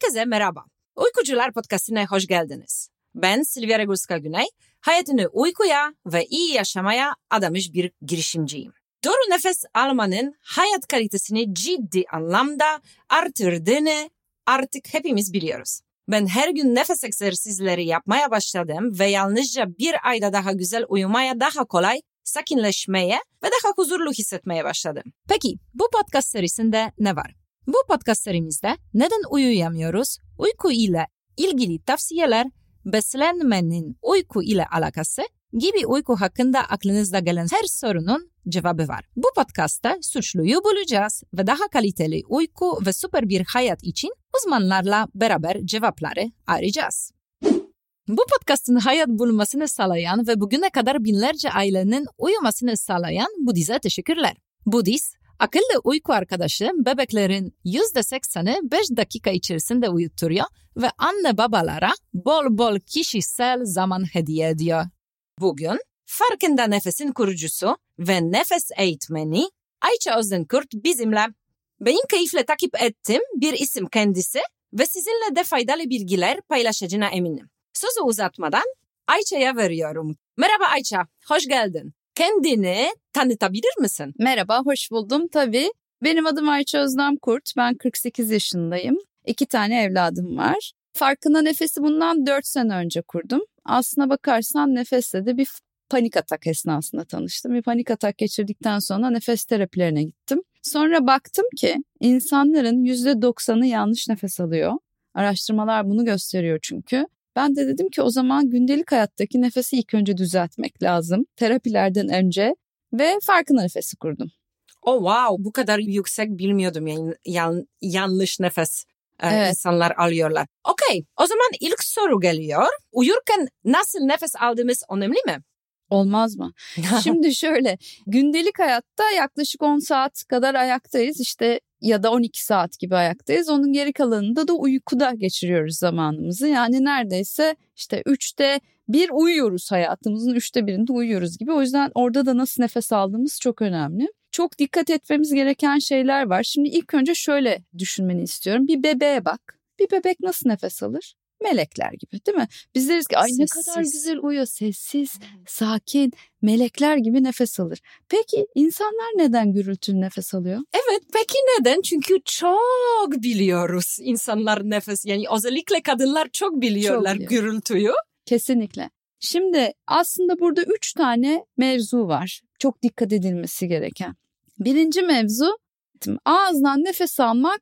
Herkese merhaba. Uykucular Podcast'ine hoş geldiniz. Ben Silvia Regulska Güney, hayatını uykuya ve iyi yaşamaya adamış bir girişimciyim. Doğru nefes almanın hayat kalitesini ciddi anlamda artırdığını artık hepimiz biliyoruz. Ben her gün nefes egzersizleri yapmaya başladım ve yalnızca bir ayda daha güzel uyumaya daha kolay, sakinleşmeye ve daha huzurlu hissetmeye başladım. Peki bu podcast serisinde ne var? Bu podcast serimizde neden uyuyamıyoruz, uyku ile ilgili tavsiyeler, beslenmenin uyku ile alakası gibi uyku hakkında aklınızda gelen her sorunun cevabı var. Bu podcastta suçluyu bulacağız ve daha kaliteli uyku ve süper bir hayat için uzmanlarla beraber cevapları arayacağız. Bu podcastın hayat bulmasını sağlayan ve bugüne kadar binlerce ailenin uyumasını sağlayan Budiz'e teşekkürler. Budiz, akıllı uyku arkadaşı bebeklerin %80'ı 5 dakika içerisinde uyuturuyor ve anne babalara bol bol kişisel zaman hediye ediyor. Bugün Farkında Nefes'in kurucusu ve nefes eğitmeni Ayça Özdenkurt bizimle. Benim keyifle takip ettim bir isim kendisi ve sizinle de faydalı bilgiler paylaşacağına eminim. Sözü uzatmadan Ayça'ya veriyorum. Merhaba Ayça, hoş geldin. Kendini tanıtabilir misin? Merhaba, hoş buldum tabii. Benim adım Ayça Özlem Kurt, ben 48 yaşındayım. İki tane evladım var. Farkında nefesi bundan 4 sene önce kurdum. Aslına bakarsan nefesle de bir panik atak esnasında tanıştım. Bir panik atak geçirdikten sonra nefes terapilerine gittim. Sonra baktım ki insanların %90'ı yanlış nefes alıyor. Araştırmalar bunu gösteriyor çünkü. Ben de dedim ki o zaman gündelik hayattaki nefesi ilk önce düzeltmek lazım. Terapilerden önce ve farkında nefesi kurdum. Oh wow bu kadar yüksek bilmiyordum yani yan, yanlış nefes e, Evet. insanlar alıyorlar. Okey o zaman ilk soru geliyor. Uyurken nasıl nefes aldığımız önemli mi? Olmaz mı? Şimdi şöyle gündelik hayatta yaklaşık 10 saat kadar ayaktayız işte ya da 12 saat gibi ayaktayız. Onun geri kalanında da uykuda geçiriyoruz zamanımızı. Yani neredeyse işte 3'te bir uyuyoruz hayatımızın 3'te birinde uyuyoruz gibi. O yüzden orada da nasıl nefes aldığımız çok önemli. Çok dikkat etmemiz gereken şeyler var. Şimdi ilk önce şöyle düşünmeni istiyorum. Bir bebeğe bak. Bir bebek nasıl nefes alır? Melekler gibi değil mi? Biz deriz ki ay ne kadar Sessiz. güzel uyuyor. Sessiz, sakin, melekler gibi nefes alır. Peki insanlar neden gürültülü nefes alıyor? Evet peki neden? Çünkü çok biliyoruz insanlar nefes yani özellikle kadınlar çok biliyorlar biliyor. gürültüyü. Kesinlikle. Şimdi aslında burada üç tane mevzu var. Çok dikkat edilmesi gereken. Birinci mevzu ağızdan nefes almak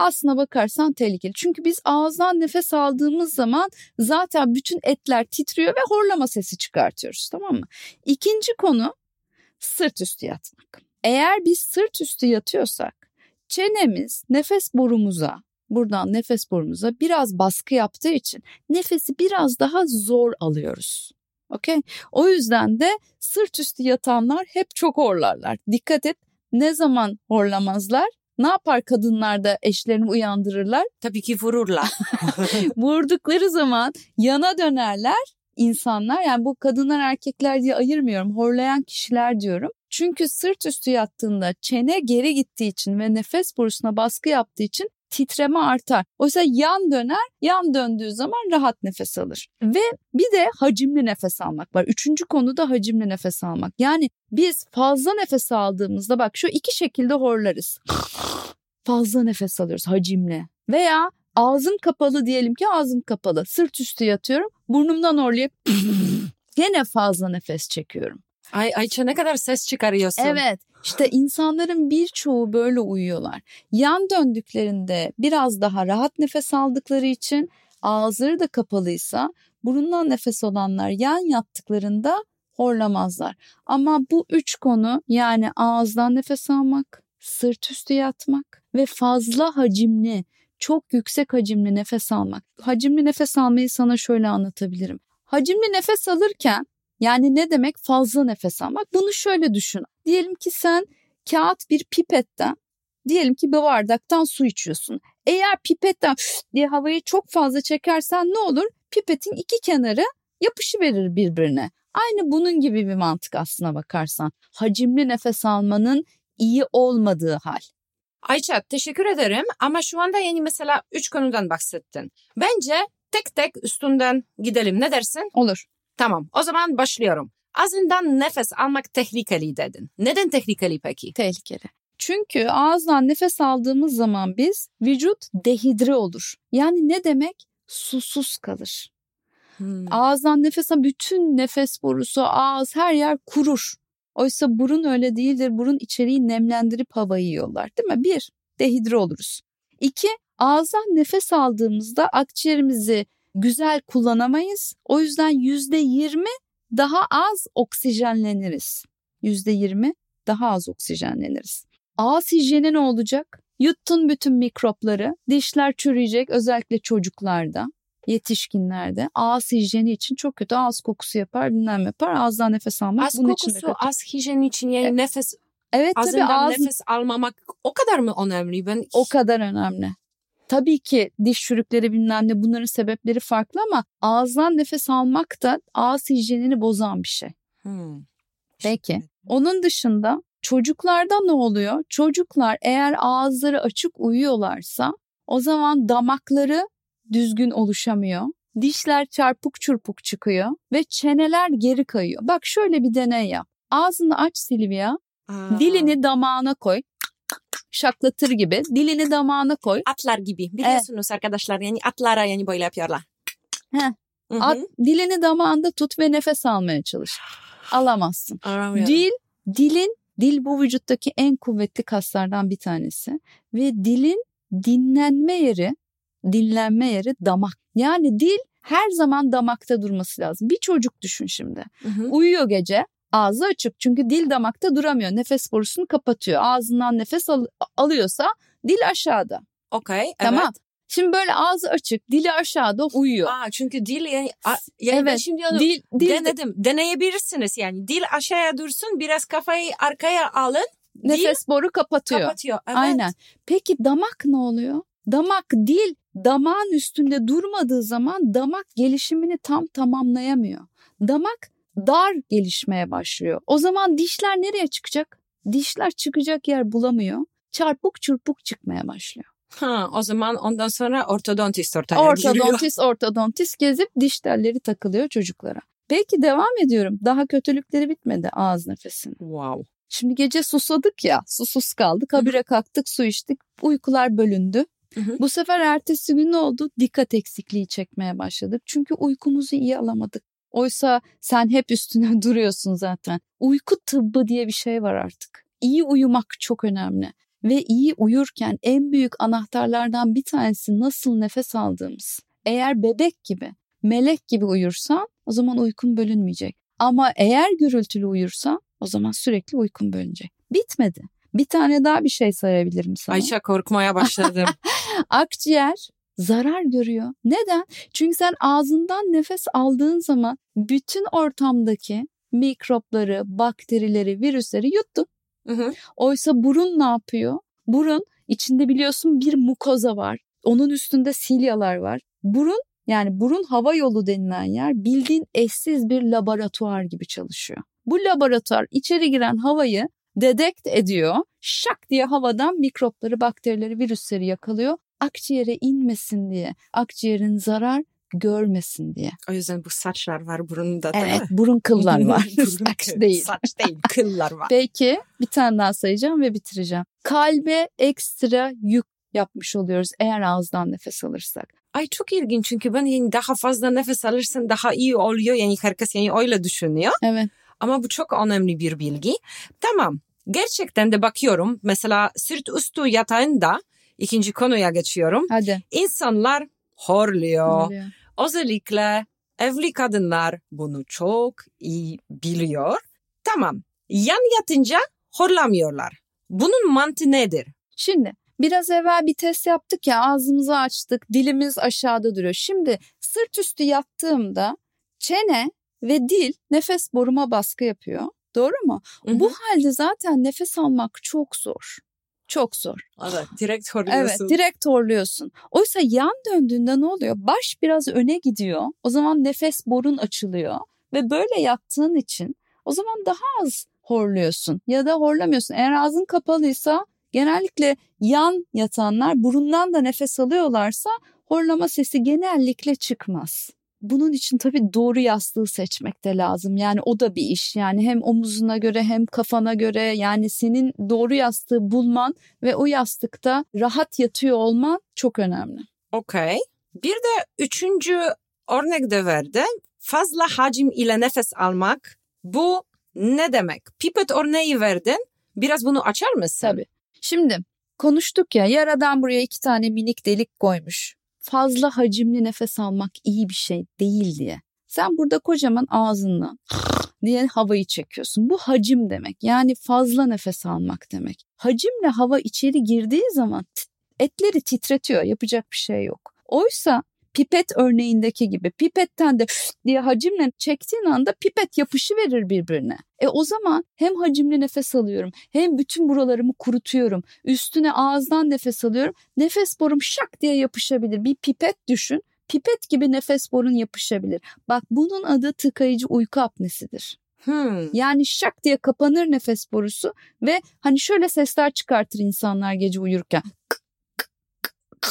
aslına bakarsan tehlikeli. Çünkü biz ağızdan nefes aldığımız zaman zaten bütün etler titriyor ve horlama sesi çıkartıyoruz tamam mı? İkinci konu sırt üstü yatmak. Eğer biz sırt üstü yatıyorsak çenemiz nefes borumuza buradan nefes borumuza biraz baskı yaptığı için nefesi biraz daha zor alıyoruz. Okey? O yüzden de sırt üstü yatanlar hep çok horlarlar. Dikkat et ne zaman horlamazlar? Ne yapar kadınlar da eşlerini uyandırırlar? Tabii ki vururlar. Vurdukları zaman yana dönerler insanlar. Yani bu kadınlar erkekler diye ayırmıyorum. Horlayan kişiler diyorum. Çünkü sırt üstü yattığında çene geri gittiği için ve nefes borusuna baskı yaptığı için titreme artar. Oysa yan döner, yan döndüğü zaman rahat nefes alır. Ve bir de hacimli nefes almak var. Üçüncü konu da hacimli nefes almak. Yani biz fazla nefes aldığımızda bak şu iki şekilde horlarız. Fazla nefes alıyoruz hacimli. Veya ağzım kapalı diyelim ki ağzım kapalı. Sırt üstü yatıyorum. Burnumdan horlayıp gene fazla nefes çekiyorum. Ay Ayça ne kadar ses çıkarıyorsun. Evet. İşte insanların birçoğu böyle uyuyorlar. Yan döndüklerinde biraz daha rahat nefes aldıkları için ağızları da kapalıysa burundan nefes olanlar yan yattıklarında horlamazlar. Ama bu üç konu yani ağızdan nefes almak, sırt üstü yatmak ve fazla hacimli, çok yüksek hacimli nefes almak. Hacimli nefes almayı sana şöyle anlatabilirim. Hacimli nefes alırken yani ne demek fazla nefes almak? Bunu şöyle düşün. Diyelim ki sen kağıt bir pipetten, diyelim ki bir bardaktan su içiyorsun. Eğer pipetten diye havayı çok fazla çekersen ne olur? Pipetin iki kenarı yapışıverir birbirine. Aynı bunun gibi bir mantık aslına bakarsan. Hacimli nefes almanın iyi olmadığı hal. Ayça teşekkür ederim ama şu anda yeni mesela üç konudan bahsettin. Bence tek tek üstünden gidelim ne dersin? Olur. Tamam o zaman başlıyorum. Ağzından nefes almak tehlikeli dedin. Neden tehlikeli peki? Tehlikeli. Çünkü ağızdan nefes aldığımız zaman biz vücut dehidre olur. Yani ne demek? Susuz kalır. Hmm. Ağızdan nefes al bütün nefes borusu, ağız her yer kurur. Oysa burun öyle değildir. Burun içeriği nemlendirip havayı yollar değil mi? Bir, dehidre oluruz. İki, ağızdan nefes aldığımızda akciğerimizi güzel kullanamayız. O yüzden yüzde yirmi daha az oksijenleniriz. Yüzde yirmi daha az oksijenleniriz. Ağız hijyeni ne olacak? Yuttun bütün mikropları, dişler çürüyecek özellikle çocuklarda, yetişkinlerde. Ağız hijyeni için çok kötü. Ağız kokusu yapar, bilmem yapar. Ağızdan nefes almak Az bunun için de kokusu, kötü. az hijyen için yani Evet. nefes, Evet tabii ağzından ağız nefes almamak o kadar mı önemli? Ben o kadar önemli. Tabii ki diş çürükleri bilmem ne bunların sebepleri farklı ama ağızdan nefes almak da ağız hijyenini bozan bir şey. Hmm. Peki. Onun dışında çocuklarda ne oluyor? Çocuklar eğer ağızları açık uyuyorlarsa o zaman damakları düzgün oluşamıyor. Dişler çarpık çırpık çıkıyor ve çeneler geri kayıyor. Bak şöyle bir deney yap. Ağzını aç Silvia, Aa. dilini damağına koy. Şaklatır gibi dilini damağına koy. atlar gibi biliyorsunuz arkadaşlar yani atlara yani böyle yapıyorlar. Heh. Hı hı. At, dilini damağında tut ve nefes almaya çalış. Alamazsın. Aramıyorum. Dil, dilin, dil bu vücuttaki en kuvvetli kaslardan bir tanesi. Ve dilin dinlenme yeri, dinlenme yeri damak. Yani dil her zaman damakta durması lazım. Bir çocuk düşün şimdi. Hı hı. Uyuyor gece, ağzı açık çünkü dil damakta duramıyor. Nefes borusunu kapatıyor. Ağzından nefes al- alıyorsa dil aşağıda. Okey. Evet. Tamam. Şimdi böyle ağzı açık, dili aşağıda uyuyor. Aa, çünkü dil yani, yani Evet, şimdi onu Dil, dil de- denedim. Deneyebilirsiniz yani. Dil aşağıya dursun biraz kafayı arkaya alın. Dil nefes boru kapatıyor. kapatıyor. Evet. Aynen. Peki damak ne oluyor? Damak dil damağın üstünde durmadığı zaman damak gelişimini tam tamamlayamıyor. Damak dar gelişmeye başlıyor. O zaman dişler nereye çıkacak? Dişler çıkacak yer bulamıyor. Çarpık çırpık çıkmaya başlıyor. Ha, o zaman ondan sonra ortodontist ortaya giriyor. Ortodontist ortodontist gezip diş telleri takılıyor çocuklara. Peki devam ediyorum. Daha kötülükleri bitmedi ağız nefesinin. Wow. Şimdi gece susadık ya, susuz kaldık, habire kalktık, su içtik, uykular bölündü. Hı hı. Bu sefer ertesi gün ne oldu? Dikkat eksikliği çekmeye başladık. Çünkü uykumuzu iyi alamadık. Oysa sen hep üstüne duruyorsun zaten. Uyku tıbbı diye bir şey var artık. İyi uyumak çok önemli. Ve iyi uyurken en büyük anahtarlardan bir tanesi nasıl nefes aldığımız. Eğer bebek gibi, melek gibi uyursan o zaman uykun bölünmeyecek. Ama eğer gürültülü uyursan o zaman sürekli uykun bölünecek. Bitmedi. Bir tane daha bir şey sayabilirim sana. Ayça korkmaya başladım. Akciğer zarar görüyor. Neden? Çünkü sen ağzından nefes aldığın zaman bütün ortamdaki mikropları, bakterileri, virüsleri yuttun. Hı hı. Oysa burun ne yapıyor? Burun içinde biliyorsun bir mukoza var. Onun üstünde silyalar var. Burun yani burun hava yolu denilen yer bildiğin eşsiz bir laboratuvar gibi çalışıyor. Bu laboratuvar içeri giren havayı dedekt ediyor. Şak diye havadan mikropları, bakterileri, virüsleri yakalıyor. Akciğere inmesin diye, akciğerin zarar görmesin diye. o yüzden bu saçlar var burunda değil Evet, mi? burun kıllar var. Saç değil. Saç değil kıllar var. Peki bir tane daha sayacağım ve bitireceğim. Kalbe ekstra yük yapmış oluyoruz eğer ağızdan nefes alırsak. Ay çok ilginç çünkü ben yani daha fazla nefes alırsın daha iyi oluyor. Yani herkes yani öyle düşünüyor. Evet. Ama bu çok önemli bir bilgi. Tamam. Gerçekten de bakıyorum. Mesela sırt üstü yatağında ikinci konuya geçiyorum. Hadi. İnsanlar horluyor. Oluyor. Özellikle evli kadınlar bunu çok iyi biliyor. Tamam. Yan yatınca horlamıyorlar. Bunun mantığı nedir? Şimdi biraz evvel bir test yaptık ya ağzımızı açtık dilimiz aşağıda duruyor. Şimdi sırt üstü yattığımda çene ve dil nefes boruma baskı yapıyor. Doğru mu? Hı hı. Bu halde zaten nefes almak çok zor. Çok zor. Evet, direkt horluyorsun. Evet, direkt horluyorsun. Oysa yan döndüğünde ne oluyor? Baş biraz öne gidiyor. O zaman nefes borun açılıyor ve böyle yattığın için o zaman daha az horluyorsun ya da horlamıyorsun. Eğer ağzın kapalıysa Genellikle yan yatanlar burundan da nefes alıyorlarsa horlama sesi genellikle çıkmaz. Bunun için tabii doğru yastığı seçmek de lazım. Yani o da bir iş. Yani hem omuzuna göre hem kafana göre yani senin doğru yastığı bulman ve o yastıkta rahat yatıyor olman çok önemli. Okey. Bir de üçüncü örnek de verdi. Fazla hacim ile nefes almak. Bu ne demek? Pipet örneği verdin. Biraz bunu açar mısın? Tabii. Şimdi konuştuk ya yaradan buraya iki tane minik delik koymuş. Fazla hacimli nefes almak iyi bir şey değil diye. Sen burada kocaman ağzından diye havayı çekiyorsun. Bu hacim demek. Yani fazla nefes almak demek. Hacimle hava içeri girdiği zaman etleri titretiyor. Yapacak bir şey yok. Oysa pipet örneğindeki gibi pipetten de diye hacimle çektiğin anda pipet yapışı verir birbirine. E o zaman hem hacimli nefes alıyorum hem bütün buralarımı kurutuyorum. Üstüne ağızdan nefes alıyorum. Nefes borum şak diye yapışabilir. Bir pipet düşün. Pipet gibi nefes borun yapışabilir. Bak bunun adı tıkayıcı uyku apnesidir. Hmm. Yani şak diye kapanır nefes borusu ve hani şöyle sesler çıkartır insanlar gece uyurken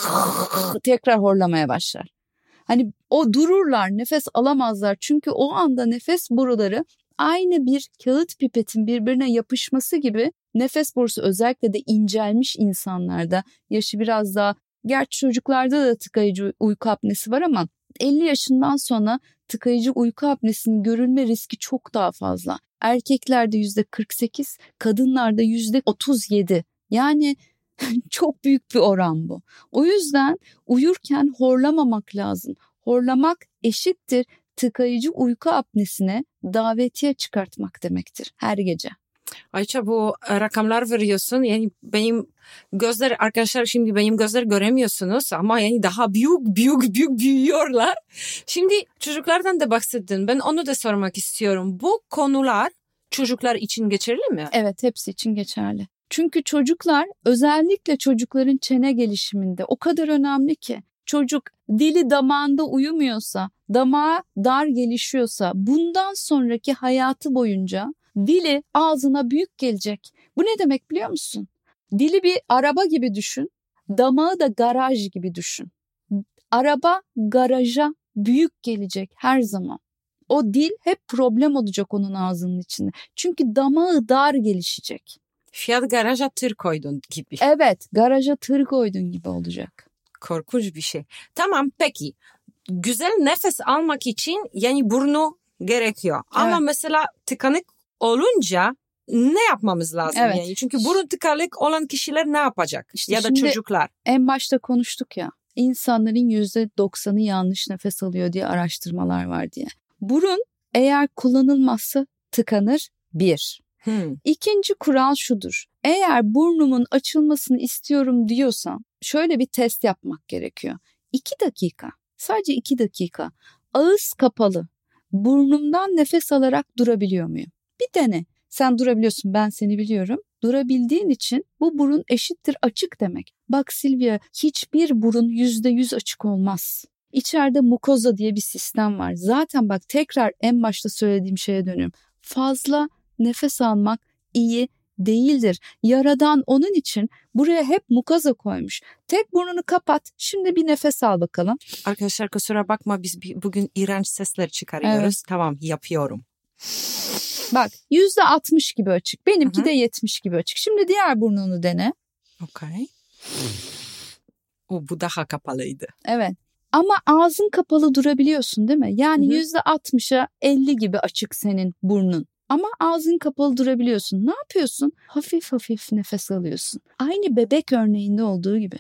tekrar horlamaya başlar. Hani o dururlar, nefes alamazlar çünkü o anda nefes boruları aynı bir kağıt pipetin birbirine yapışması gibi nefes borusu özellikle de incelmiş insanlarda yaşı biraz daha gerçi çocuklarda da tıkayıcı uyku apnesi var ama 50 yaşından sonra tıkayıcı uyku apnesinin görülme riski çok daha fazla. Erkeklerde %48, kadınlarda %37. Yani çok büyük bir oran bu. O yüzden uyurken horlamamak lazım. Horlamak eşittir tıkayıcı uyku apnesine davetiye çıkartmak demektir her gece. Ayça bu rakamlar veriyorsun. Yani benim gözler arkadaşlar şimdi benim gözler göremiyorsunuz ama yani daha büyük büyük büyük büyüyorlar. Şimdi çocuklardan da bahsettin. Ben onu da sormak istiyorum. Bu konular çocuklar için geçerli mi? Evet hepsi için geçerli. Çünkü çocuklar özellikle çocukların çene gelişiminde o kadar önemli ki çocuk dili damağında uyumuyorsa, damağı dar gelişiyorsa bundan sonraki hayatı boyunca dili ağzına büyük gelecek. Bu ne demek biliyor musun? Dili bir araba gibi düşün, damağı da garaj gibi düşün. Araba garaja büyük gelecek her zaman. O dil hep problem olacak onun ağzının içinde. Çünkü damağı dar gelişecek. Fiyat garaja tır koydun gibi. Evet, garaja tır koydun gibi olacak. Korkunç bir şey. Tamam peki. Güzel nefes almak için yani burnu gerekiyor. Evet. Ama mesela tıkanık olunca ne yapmamız lazım evet. yani? Çünkü burun tıkanık olan kişiler ne yapacak? İşte ya da çocuklar. En başta konuştuk ya. İnsanların %90'ı yanlış nefes alıyor diye araştırmalar var diye. Burun eğer kullanılmazsa tıkanır bir. Hmm. İkinci kural şudur. Eğer burnumun açılmasını istiyorum diyorsan şöyle bir test yapmak gerekiyor. İki dakika, sadece iki dakika ağız kapalı burnumdan nefes alarak durabiliyor muyum? Bir dene. Sen durabiliyorsun ben seni biliyorum. Durabildiğin için bu burun eşittir açık demek. Bak Silvia hiçbir burun yüzde yüz açık olmaz. İçeride mukoza diye bir sistem var. Zaten bak tekrar en başta söylediğim şeye dönüyorum. Fazla nefes almak iyi değildir. Yaradan onun için buraya hep mukaza koymuş. Tek burnunu kapat. Şimdi bir nefes al bakalım. Arkadaşlar kusura bakma biz bugün iğrenç sesler çıkarıyoruz. Evet. Tamam yapıyorum. Bak yüzde altmış gibi açık. Benimki Hı-hı. de yetmiş gibi açık. Şimdi diğer burnunu dene. Okey. O bu daha kapalıydı. Evet. Ama ağzın kapalı durabiliyorsun değil mi? Yani yüzde altmışa elli gibi açık senin burnun. Ama ağzın kapalı durabiliyorsun. Ne yapıyorsun? Hafif hafif nefes alıyorsun. Aynı bebek örneğinde olduğu gibi.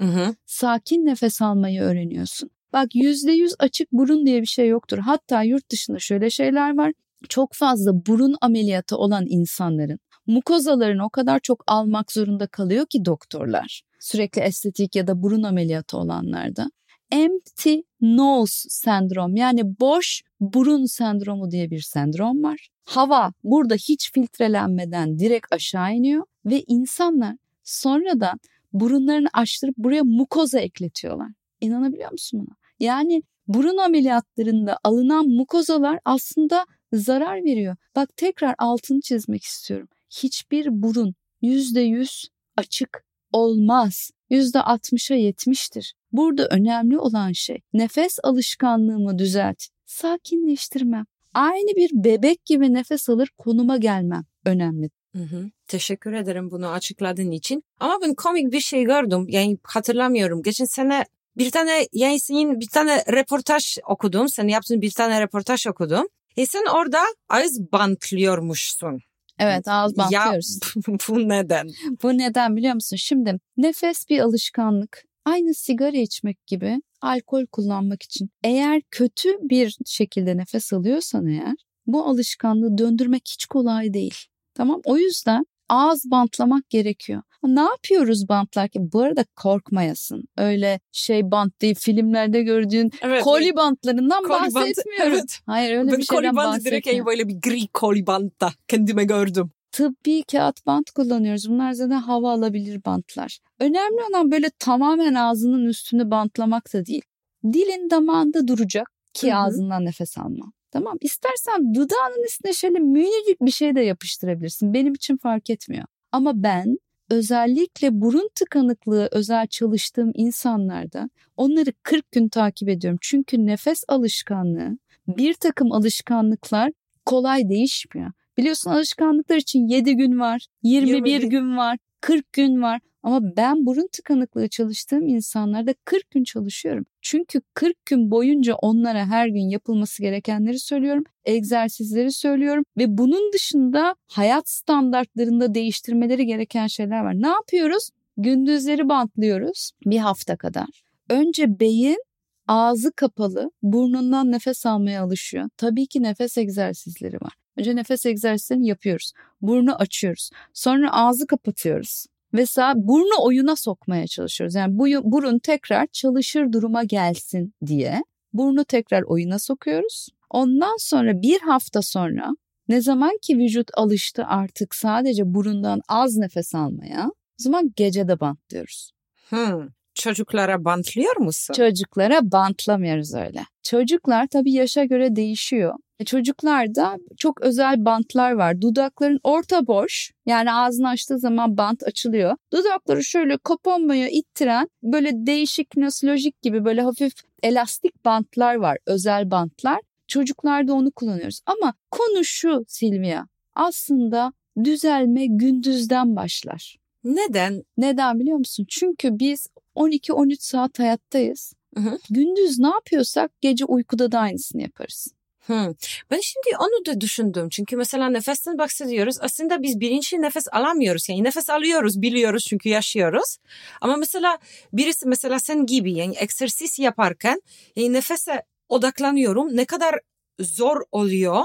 Hı hı. Sakin nefes almayı öğreniyorsun. Bak yüzde yüz açık burun diye bir şey yoktur. Hatta yurt dışında şöyle şeyler var. Çok fazla burun ameliyatı olan insanların mukozalarını o kadar çok almak zorunda kalıyor ki doktorlar. Sürekli estetik ya da burun ameliyatı olanlarda. Empty nose sendrom yani boş burun sendromu diye bir sendrom var. Hava burada hiç filtrelenmeden direkt aşağı iniyor ve insanlar sonradan burunlarını açtırıp buraya mukoza ekletiyorlar. İnanabiliyor musun buna? Yani burun ameliyatlarında alınan mukozalar aslında zarar veriyor. Bak tekrar altını çizmek istiyorum. Hiçbir burun yüzde yüz açık olmaz. %60'a 70'tir. Burada önemli olan şey nefes alışkanlığımı düzelt. Sakinleştirmem. Aynı bir bebek gibi nefes alır konuma gelmem önemli. Hı hı. Teşekkür ederim bunu açıkladığın için. Ama ben komik bir şey gördüm. Yani hatırlamıyorum. Geçen sene bir tane yani senin bir tane reportaj okudum. Sen yaptığın bir tane reportaj okudum. E sen orada ağız bantlıyormuşsun. Evet ağız bantlıyoruz. Ya bu neden? Bu neden biliyor musun? Şimdi nefes bir alışkanlık. Aynı sigara içmek gibi alkol kullanmak için. Eğer kötü bir şekilde nefes alıyorsan eğer bu alışkanlığı döndürmek hiç kolay değil. Tamam o yüzden ağız bantlamak gerekiyor. Ne yapıyoruz bantlarken? Bu arada korkmayasın. Öyle şey bant değil filmlerde gördüğün evet, koli bantlarından koli bahsetmiyorum. Bant, evet. Hayır öyle ben bir şeyden bahsetmiyorum. direkt böyle bir gri koli bantta kendime gördüm. Tıbbi kağıt bant kullanıyoruz. Bunlar zaten hava alabilir bantlar. Önemli olan böyle tamamen ağzının üstünü bantlamak da değil. Dilin damağında duracak ki Hı-hı. ağzından nefes alma. Tamam istersen dudağının üstüne şöyle minicik bir şey de yapıştırabilirsin. Benim için fark etmiyor. Ama ben özellikle burun tıkanıklığı özel çalıştığım insanlarda onları 40 gün takip ediyorum. Çünkü nefes alışkanlığı bir takım alışkanlıklar kolay değişmiyor. Biliyorsun alışkanlıklar için 7 gün var, 21 20. gün var, 40 gün var. Ama ben burun tıkanıklığı çalıştığım insanlarda 40 gün çalışıyorum. Çünkü 40 gün boyunca onlara her gün yapılması gerekenleri söylüyorum, egzersizleri söylüyorum ve bunun dışında hayat standartlarında değiştirmeleri gereken şeyler var. Ne yapıyoruz? Gündüzleri bantlıyoruz bir hafta kadar. Önce beyin ağzı kapalı, burnundan nefes almaya alışıyor. Tabii ki nefes egzersizleri var. Önce nefes egzersizlerini yapıyoruz. Burnu açıyoruz. Sonra ağzı kapatıyoruz. Mesela burnu oyuna sokmaya çalışıyoruz. Yani bu burun tekrar çalışır duruma gelsin diye burnu tekrar oyuna sokuyoruz. Ondan sonra bir hafta sonra ne zaman ki vücut alıştı artık sadece burundan az nefes almaya o zaman gece de bantlıyoruz. Hmm. Çocuklara bantlıyor musun? Çocuklara bantlamıyoruz öyle. Çocuklar tabii yaşa göre değişiyor. E, çocuklarda çok özel bantlar var. Dudakların orta boş yani ağzını açtığı zaman bant açılıyor. Dudakları şöyle kapanmaya ittiren böyle değişik nosolojik gibi böyle hafif elastik bantlar var. Özel bantlar. Çocuklarda onu kullanıyoruz. Ama konu şu Silvia aslında düzelme gündüzden başlar. Neden? Neden biliyor musun? Çünkü biz 12-13 saat hayattayız. Hı hı. Gündüz ne yapıyorsak gece uykuda da aynısını yaparız. Hmm. Ben şimdi onu da düşündüm. Çünkü mesela nefesten bahsediyoruz. Aslında biz bilinçli nefes alamıyoruz. Yani nefes alıyoruz, biliyoruz çünkü yaşıyoruz. Ama mesela birisi mesela sen gibi yani egzersiz yaparken yani nefese odaklanıyorum. Ne kadar zor oluyor.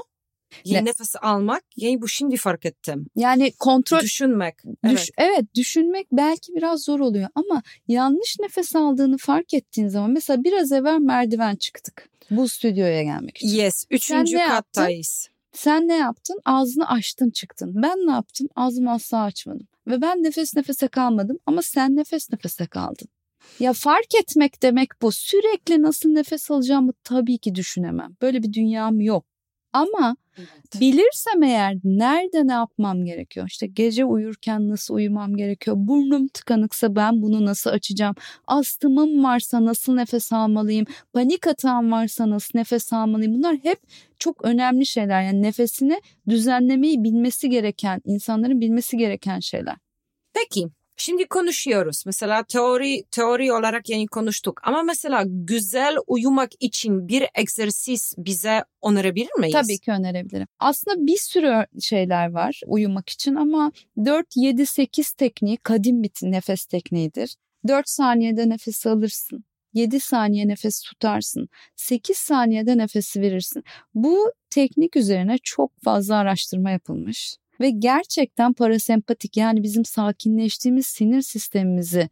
Yani ne? nefes almak yani bu şimdi fark ettim. Yani kontrol düşünmek. Düş, evet. evet düşünmek belki biraz zor oluyor ama yanlış nefes aldığını fark ettiğin zaman mesela biraz evvel merdiven çıktık bu stüdyoya gelmek için. Yes, üçüncü Sen kattayız. Sen ne yaptın? Ağzını açtın çıktın. Ben ne yaptım? Ağzımı asla açmadım. Ve ben nefes nefese kalmadım ama sen nefes nefese kaldın. Ya fark etmek demek bu. Sürekli nasıl nefes alacağımı tabii ki düşünemem. Böyle bir dünyam yok. Ama evet. bilirsem eğer nerede ne yapmam gerekiyor? İşte gece uyurken nasıl uyumam gerekiyor? Burnum tıkanıksa ben bunu nasıl açacağım? Astımım varsa nasıl nefes almalıyım? Panik atağım varsa nasıl nefes almalıyım? Bunlar hep çok önemli şeyler. Yani nefesini düzenlemeyi bilmesi gereken, insanların bilmesi gereken şeyler. Peki Şimdi konuşuyoruz. Mesela teori teori olarak yani konuştuk. Ama mesela güzel uyumak için bir egzersiz bize önerebilir miyiz? Tabii ki önerebilirim. Aslında bir sürü şeyler var uyumak için ama 4 7 8 tekniği kadim bir nefes tekniğidir. 4 saniyede nefes alırsın. 7 saniye nefes tutarsın. 8 saniyede nefesi verirsin. Bu teknik üzerine çok fazla araştırma yapılmış ve gerçekten parasempatik yani bizim sakinleştiğimiz sinir sistemimizi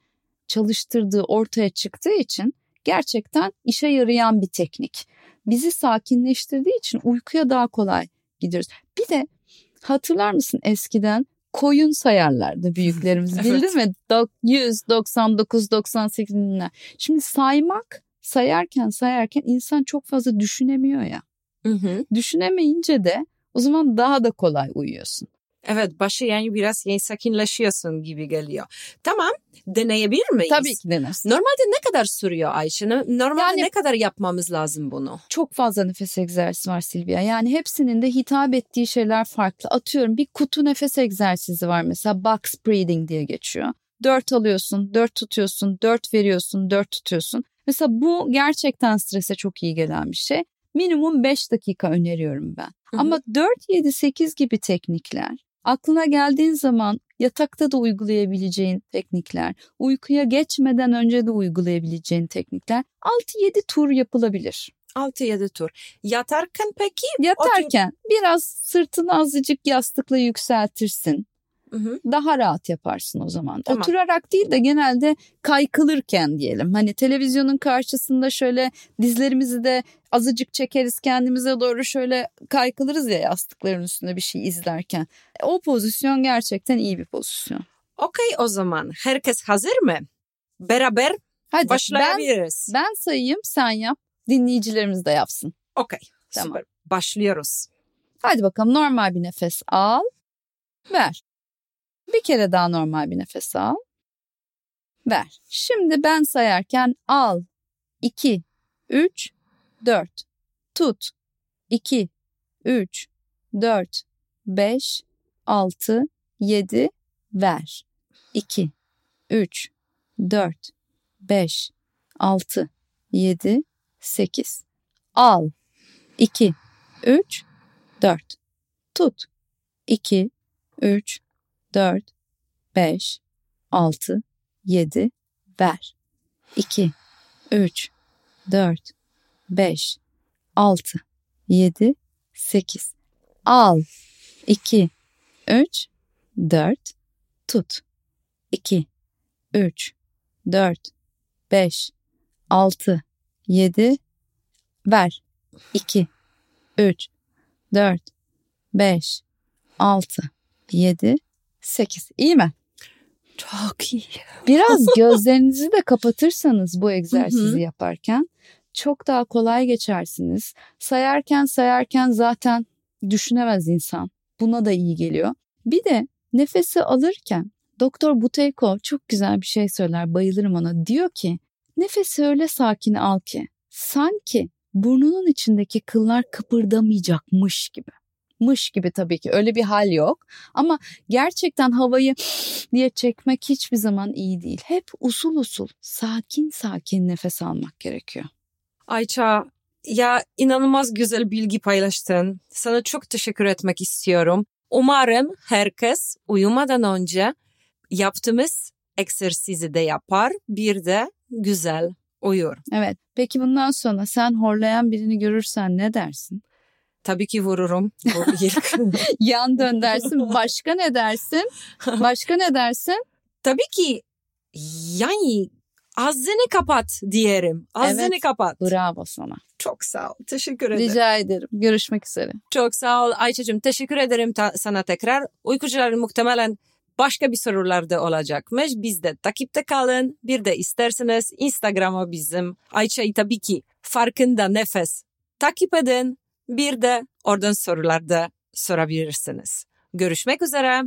çalıştırdığı ortaya çıktığı için gerçekten işe yarayan bir teknik. Bizi sakinleştirdiği için uykuya daha kolay gidiyoruz. Bir de hatırlar mısın eskiden koyun sayarlardı büyüklerimiz evet. bildin mi? 100, 99, 98 binler. Şimdi saymak sayarken sayarken insan çok fazla düşünemiyor ya. Hı hı. Düşünemeyince de o zaman daha da kolay uyuyorsun. Evet başı yani biraz yani sakinleşiyorsun gibi geliyor. Tamam deneyebilir miyiz? Tabii ki denersin. Normalde ne kadar sürüyor Ayşe? Normalde Yani- ne kadar yapmamız lazım bunu? Çok fazla nefes egzersizi var Silvia. Yani hepsinin de hitap ettiği şeyler farklı. Atıyorum bir kutu nefes egzersizi var mesela box breathing diye geçiyor. Dört alıyorsun, dört tutuyorsun, dört veriyorsun, dört tutuyorsun. Mesela bu gerçekten strese çok iyi gelen bir şey. Minimum 5 dakika öneriyorum ben. hı. Ama 4, 7, 8 gibi teknikler aklına geldiğin zaman yatakta da uygulayabileceğin teknikler, uykuya geçmeden önce de uygulayabileceğin teknikler 6-7 tur yapılabilir. 6-7 tur. Yatarken peki? Yatarken biraz sırtını azıcık yastıkla yükseltirsin. Hı hı. Daha rahat yaparsın o zaman. Tamam. Oturarak değil de genelde kaykılırken diyelim. Hani televizyonun karşısında şöyle dizlerimizi de azıcık çekeriz kendimize doğru şöyle kaykılırız ya yastıkların üstünde bir şey izlerken. O pozisyon gerçekten iyi bir pozisyon. Okey o zaman. Herkes hazır mı? Beraber Hadi ben, başlayabiliriz. ben sayayım sen yap dinleyicilerimiz de yapsın. Okey. Tamam. Süper. Başlıyoruz. Hadi bakalım normal bir nefes al. Ver. Bir kere daha normal bir nefes al. Ver. Şimdi ben sayarken al. 2, 3, 4. Tut. 2, 3, 4, 5, 6, 7. Ver. 2, 3, 4, 5, 6, 7, 8. Al. 2, 3, 4. Tut. 2, 3, 4, 5, 6, 7. Ver. 2, 3, 4, 5, 6, 7, 8. Al. 2, 3, 4. Tut. 2, 3, 4, 5, 6, 7. Ver. 2, 3, 4, 5, 6, 7, 8. İyi mi? Çok iyi. Biraz gözlerinizi de kapatırsanız bu egzersizi yaparken çok daha kolay geçersiniz. Sayarken sayarken zaten düşünemez insan. Buna da iyi geliyor. Bir de nefesi alırken Doktor Buteyko çok güzel bir şey söyler. Bayılırım ona. Diyor ki nefesi öyle sakin al ki sanki burnunun içindeki kıllar kıpırdamayacakmış gibi. Mış gibi tabii ki öyle bir hal yok. Ama gerçekten havayı diye çekmek hiçbir zaman iyi değil. Hep usul usul sakin sakin nefes almak gerekiyor. Ayça ya inanılmaz güzel bilgi paylaştın. Sana çok teşekkür etmek istiyorum. Umarım herkes uyumadan önce yaptığımız egzersizi de yapar. Bir de güzel uyur. Evet. Peki bundan sonra sen horlayan birini görürsen ne dersin? Tabii ki vururum. Yan dön dersin. Başka ne dersin? Başka ne dersin? Tabii ki yani ağzını kapat diyelim. Ağzını Evet. kapat. Bravo sana. Çok sağ ol. Teşekkür ederim. Rica ederim. Görüşmek üzere. Çok sağ ol Ayça'cığım. Teşekkür ederim ta- sana tekrar. Uykucuların muhtemelen başka bir sorular da olacakmış. Biz de takipte kalın. Bir de isterseniz Instagram'a bizim Ayça'yı tabii ki farkında nefes takip edin. Bir de oradan sorular da sorabilirsiniz. Görüşmek üzere.